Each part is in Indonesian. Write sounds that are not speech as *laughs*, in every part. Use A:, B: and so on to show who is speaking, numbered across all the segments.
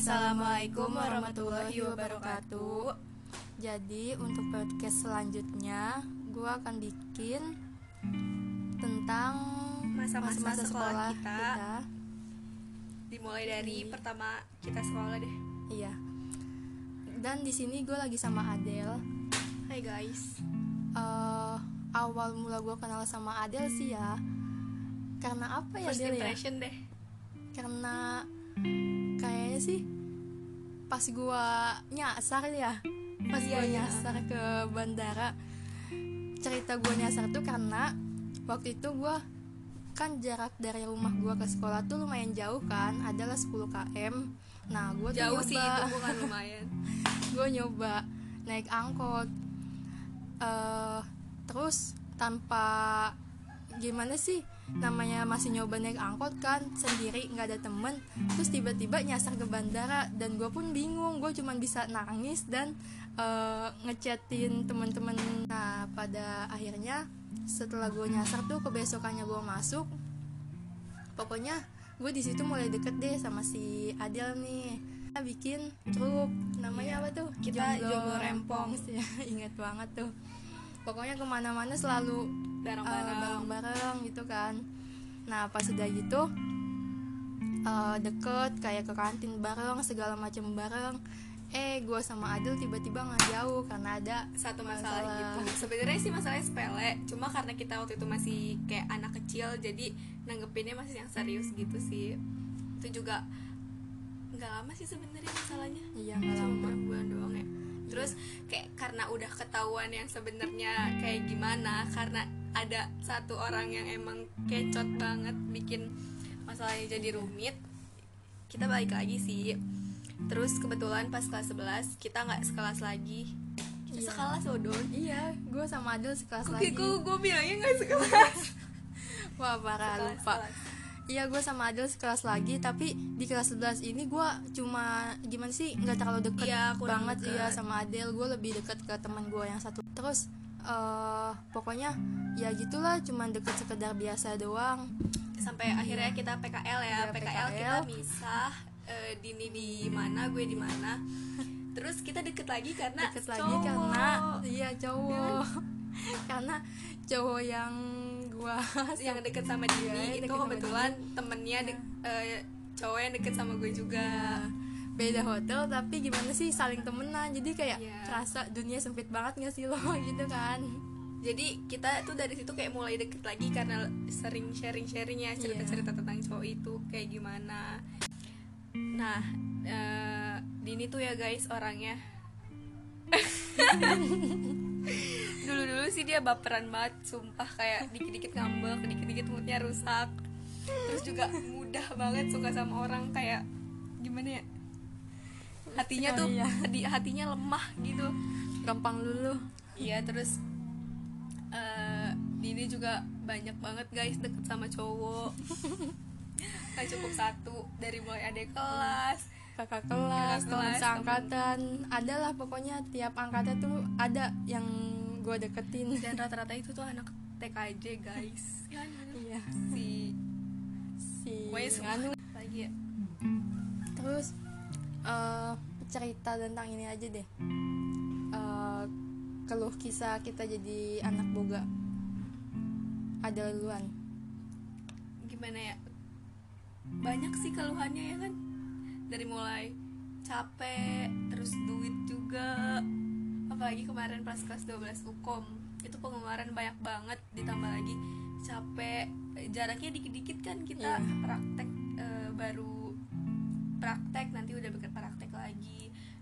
A: Assalamualaikum warahmatullahi wabarakatuh.
B: Jadi untuk podcast selanjutnya gue akan bikin tentang
A: Masa-masa sekolah kita.
B: kita.
A: Dimulai dari pertama kita sekolah deh.
B: Iya. Dan di sini gue lagi sama Adel.
A: Hai guys.
B: Eh, awal mula gue kenal sama Adel sih ya. Karena apa ya
A: First
B: ya?
A: impression deh.
B: Karena kayaknya sih pas gue nyasar ya. Pas
A: Iya,
B: gue
A: iya.
B: nyasar ke bandara. Cerita gue nyasar tuh karena waktu itu gue kan jarak dari rumah gue ke sekolah tuh lumayan jauh kan adalah 10 km nah gue tuh
A: Jauh sih itu
B: nyoba
A: bukan lumayan. *laughs*
B: gue nyoba naik angkot eh terus tanpa gimana sih namanya masih nyoba naik angkot kan sendiri nggak ada temen. Terus tiba-tiba nyasar ke bandara dan gue pun bingung. Gue cuman bisa nangis dan eh, ngechatin temen-temen. Nah pada akhirnya setelah gue nyasar tuh kebesokannya gue masuk pokoknya gue di situ mulai deket deh sama si Adel nih. Kita bikin grup namanya apa tuh?
A: Kita Jomblo. Rempong. *laughs*
B: ya inget banget tuh. Pokoknya ke mana-mana selalu uh,
A: Bareng-bareng.
B: bareng-bareng gitu kan nah pas udah gitu uh, deket kayak ke kantin bareng segala macam bareng eh gue sama Adel tiba-tiba nggak jauh karena ada
A: Satu masalah, gitu. Sebenarnya sih masalahnya sepele, cuma karena kita waktu itu masih kayak anak kecil jadi nanggepinnya masih yang serius gitu sih. Itu juga nggak lama sih sebenarnya masalahnya.
B: iya nggak
A: Cuma
B: lama
A: bulan doang ya terus kayak karena udah ketahuan yang sebenarnya kayak gimana karena ada satu orang yang emang kecot banget bikin masalahnya jadi rumit. Kita balik lagi sih. Terus kebetulan pas kelas 11 kita nggak sekelas lagi. Kita
B: Iya.
A: sekelas loh Don.
B: Iya gue sama Adel sekelas
A: Oke,
B: lagi.
A: gue gue bilangnya nggak *laughs* sekelas.
B: wah parah
A: Sekelas,
B: lupa.
A: sekelas.
B: Iya gue sama Adel sekelas lagi tapi di kelas 11 ini gue cuma gimana sih nggak terlalu deket
A: Iya,
B: banget.
A: deket.
B: iya sama Adel gue lebih deket ke teman gue yang satu. Terus eh pokoknya ya gitulah cuma deket sekedar biasa doang
A: Sampai akhirnya kita PKL ya.
B: Iya,
A: PKL, kita
B: PKL.
A: misah. eh, Dini di mana, gue di mana. Terus kita deket lagi karena
B: deket lagi
A: cowok.
B: karena iya cowok *laughs* karena cowok yang gue
A: yang deket sama Dini
B: Iya,
A: itu
B: deket sama
A: kebetulan temennya de- eh, cowok yang deket sama gue juga.
B: Beda hotel tapi gimana sih saling temenan jadi kayak
A: Iya.
B: kerasa dunia sempit banget gak sih lo *laughs* gitu kan
A: Jadi kita tuh dari situ kayak mulai deket lagi karena sering sharing-sharing ya cerita-cerita tentang cowok itu kayak gimana. Nah, eh, Dini tuh ya guys orangnya. *laughs* Dulu-dulu sih dia baperan banget, sumpah kayak dikit-dikit ngambek, dikit-dikit moodnya rusak. Terus juga mudah banget suka sama orang kayak gimana ya? Hatinya tuh,
B: ya.
A: hati- hatinya lemah gitu.
B: gampang lulu
A: Iya terus eh Dini juga banyak banget guys deket sama cowok. *laughs* Gak cukup satu dari mulai adik kelas
B: kakak kelas,
A: Kakak
B: teman
A: kelas,
B: seangkatan. Adalah pokoknya tiap angkatan tuh ada yang gue deketin. *laughs*
A: Dan rata-rata itu tuh anak TKJ guys. Kan
B: iya.
A: Si
B: si Nganu.
A: lagi ya
B: eh, cerita tentang ini aja deh. Eh, keluh kisah kita jadi anak boga. Ada duluan
A: gimana ya? Banyak sih keluhannya ya kan? Dari mulai capek terus duit juga. Apalagi kemarin pas kelas 12 ukom itu pengeluaran banyak banget. Ditambah lagi capek. Jaraknya dikit-dikit kan kita
B: Iya.
A: praktek eh, baru praktek nanti udah lagi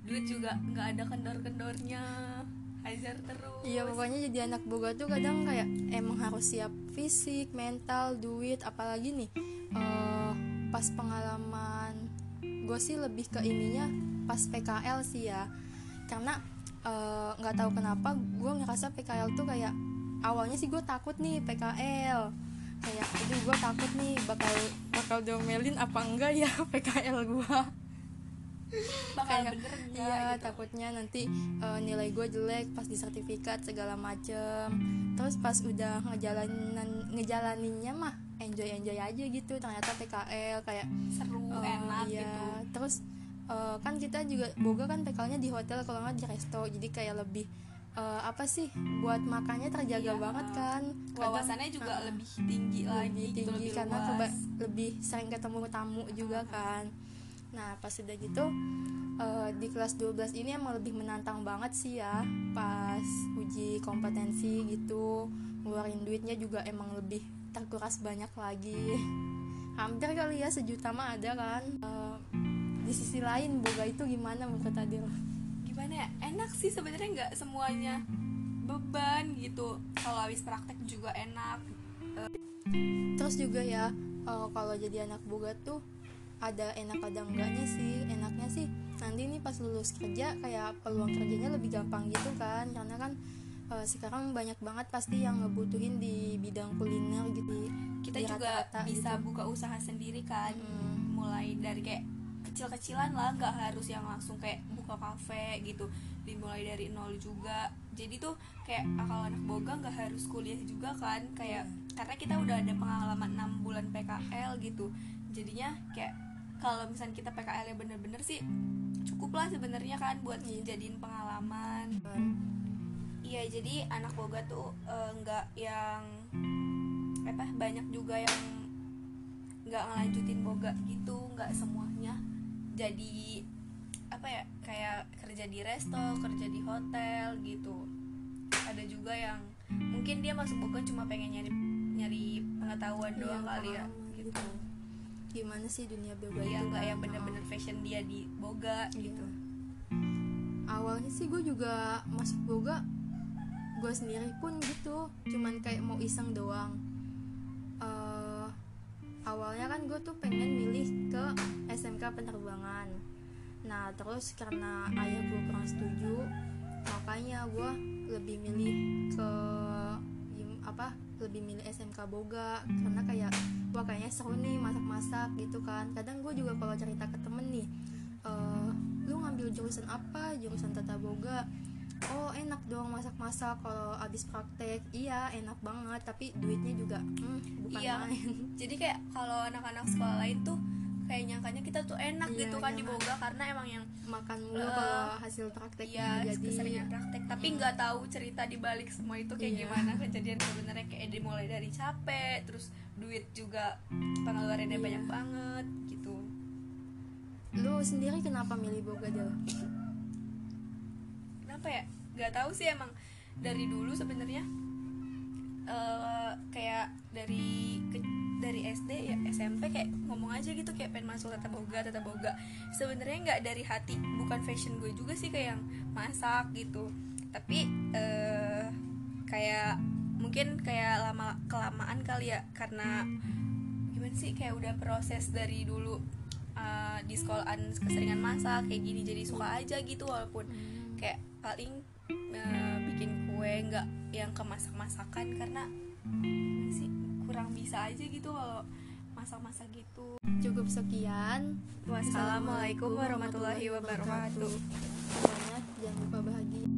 A: duit juga nggak ada kendor-kendornya. Hajar terus.
B: Iya pokoknya jadi anak boga tuh kadang kayak emang harus siap fisik, mental, duit, apalagi nih eh, pas pengalaman gue sih lebih ke ininya pas PKL sih ya. Karena eh, nggak tahu kenapa gue ngerasa PKL tuh kayak awalnya sih gue takut nih PKL kayak aduh gue takut nih bakal bakal domelin apa enggak ya *laughs* PKL gue
A: bakal
B: kayak
A: bener nggak
B: iya
A: gitu.
B: takutnya nanti eh, nilai gue jelek pas di sertifikat segala macem terus pas udah ngejalanin ngejalaninnya mah enjoy enjoy aja gitu ternyata PKL kayak
A: seru
B: oh,
A: enak
B: iya.
A: gitu
B: terus eh, kan kita juga boga kan PKL-nya di hotel kalau nggak di resto jadi kayak lebih eh, apa sih buat makannya terjaga
A: Iya.
B: banget kan Kadang-
A: wawasannya juga
B: Ah,
A: lebih tinggi lagi
B: lebih
A: gitu,
B: tinggi
A: lebih
B: karena
A: luas.
B: keba- lebih sering ketemu tamu juga kan nah pas udah gitu eh, di kelas 12 ini emang lebih menantang banget sih ya pas uji kompetensi gitu. Ngeluarin duitnya juga emang lebih terkuras banyak lagi. Hampir kali ya sejuta mah ada kan. Eh, di sisi lain boga itu gimana menurut Adil?
A: Gimana ya? Enak sih sebenarnya nggak semuanya beban gitu. Kalau habis praktek juga enak.
B: Terus juga ya eh, kalau jadi anak boga tuh ada enak ada enggaknya sih. Enaknya sih nanti nih pas lulus kerja kayak peluang kerjanya lebih gampang gitu kan. Karena kan eh, sekarang banyak banget pasti yang ngebutuhin di bidang kuliner gitu
A: kita
B: di
A: juga
B: rata-rata
A: bisa
B: gitu.
A: buka usaha sendiri kan.
B: Mm.
A: mulai dari kayak kecil-kecilan lah nggak harus yang langsung kayak buka kafe gitu. Dimulai dari nol juga. Jadi tuh kayak kalau anak boga nggak harus kuliah juga kan. Kayak karena kita udah ada pengalaman 6 bulan PKL gitu. Jadinya kayak kalau misalnya kita PKL ya bener-bener sih cukup lah sebenarnya kan buat
B: Iya.
A: jadiin pengalaman. Iya jadi anak boga tuh eh, nggak yang apa banyak juga yang nggak ngelanjutin boga gitu nggak semuanya. Jadi apa ya kayak kerja di resto kerja di hotel gitu. Ada juga yang mungkin dia masuk boga cuma pengen nyari nyari pengetahuan
B: Iya,
A: doang kali ya
B: pengalaman
A: gitu
B: gimana sih dunia boga
A: iya
B: itu?
A: nggak yang bener-bener fashion dia di boga
B: Iya.
A: gitu.
B: Awalnya sih gue juga masuk boga gue sendiri pun gitu. Cuman kayak mau iseng doang. Eh, awalnya kan gue tuh pengen milih ke SMK penerbangan. Nah terus karena ayah gue kurang setuju makanya gue lebih milih ke apa lebih milih SMK Boga karena kayak wah kayaknya seru nih masak-masak gitu kan. Kadang gue juga kalau cerita ke temen nih eh, lu ngambil jurusan apa? Jurusan tata boga. Oh enak dong masak-masak kalau abis praktek. Iya enak banget tapi duitnya juga hmm, bukan
A: Iya.
B: main.
A: Jadi kayak kalau anak-anak sekolah lain tuh kayak nyangkanya kita tuh enak
B: Iya,
A: gitu kan di boga karena emang yang
B: makan mulu
A: Eh,
B: kalau hasil prakteknya
A: Iya,
B: jadi
A: keseringan praktek. Tapi nggak tahu cerita di balik semua itu kayak
B: Iya.
A: gimana. Kejadian sebenarnya kayak dimulai dari capek terus duit juga pengeluarannya
B: Iya.
A: banyak banget gitu.
B: Lu sendiri kenapa milih boga Del?
A: kenapa ya? Nggak tahu sih emang dari dulu sebenarnya eh, kayak dari ke- dari SD ya SMP kayak ngomong aja gitu kayak pengen masuk tata boga tata boga. Sebenarnya nggak dari hati bukan fashion gue juga sih kayak yang masak gitu. Tapi eh kayak mungkin kayak lama kelamaan kali ya karena gimana sih kayak udah proses dari dulu eh, di sekolahan keseringan masak kayak gini jadi suka aja gitu walaupun kayak paling eh, bikin kue nggak yang kemasak masakan karena gimana sih kurang bisa aja gitu kalau masak-masak gitu.
B: Cukup sekian.
A: Wassalamualaikum warahmatullahi wabarakatuh.
B: semuanya jangan lupa bahagia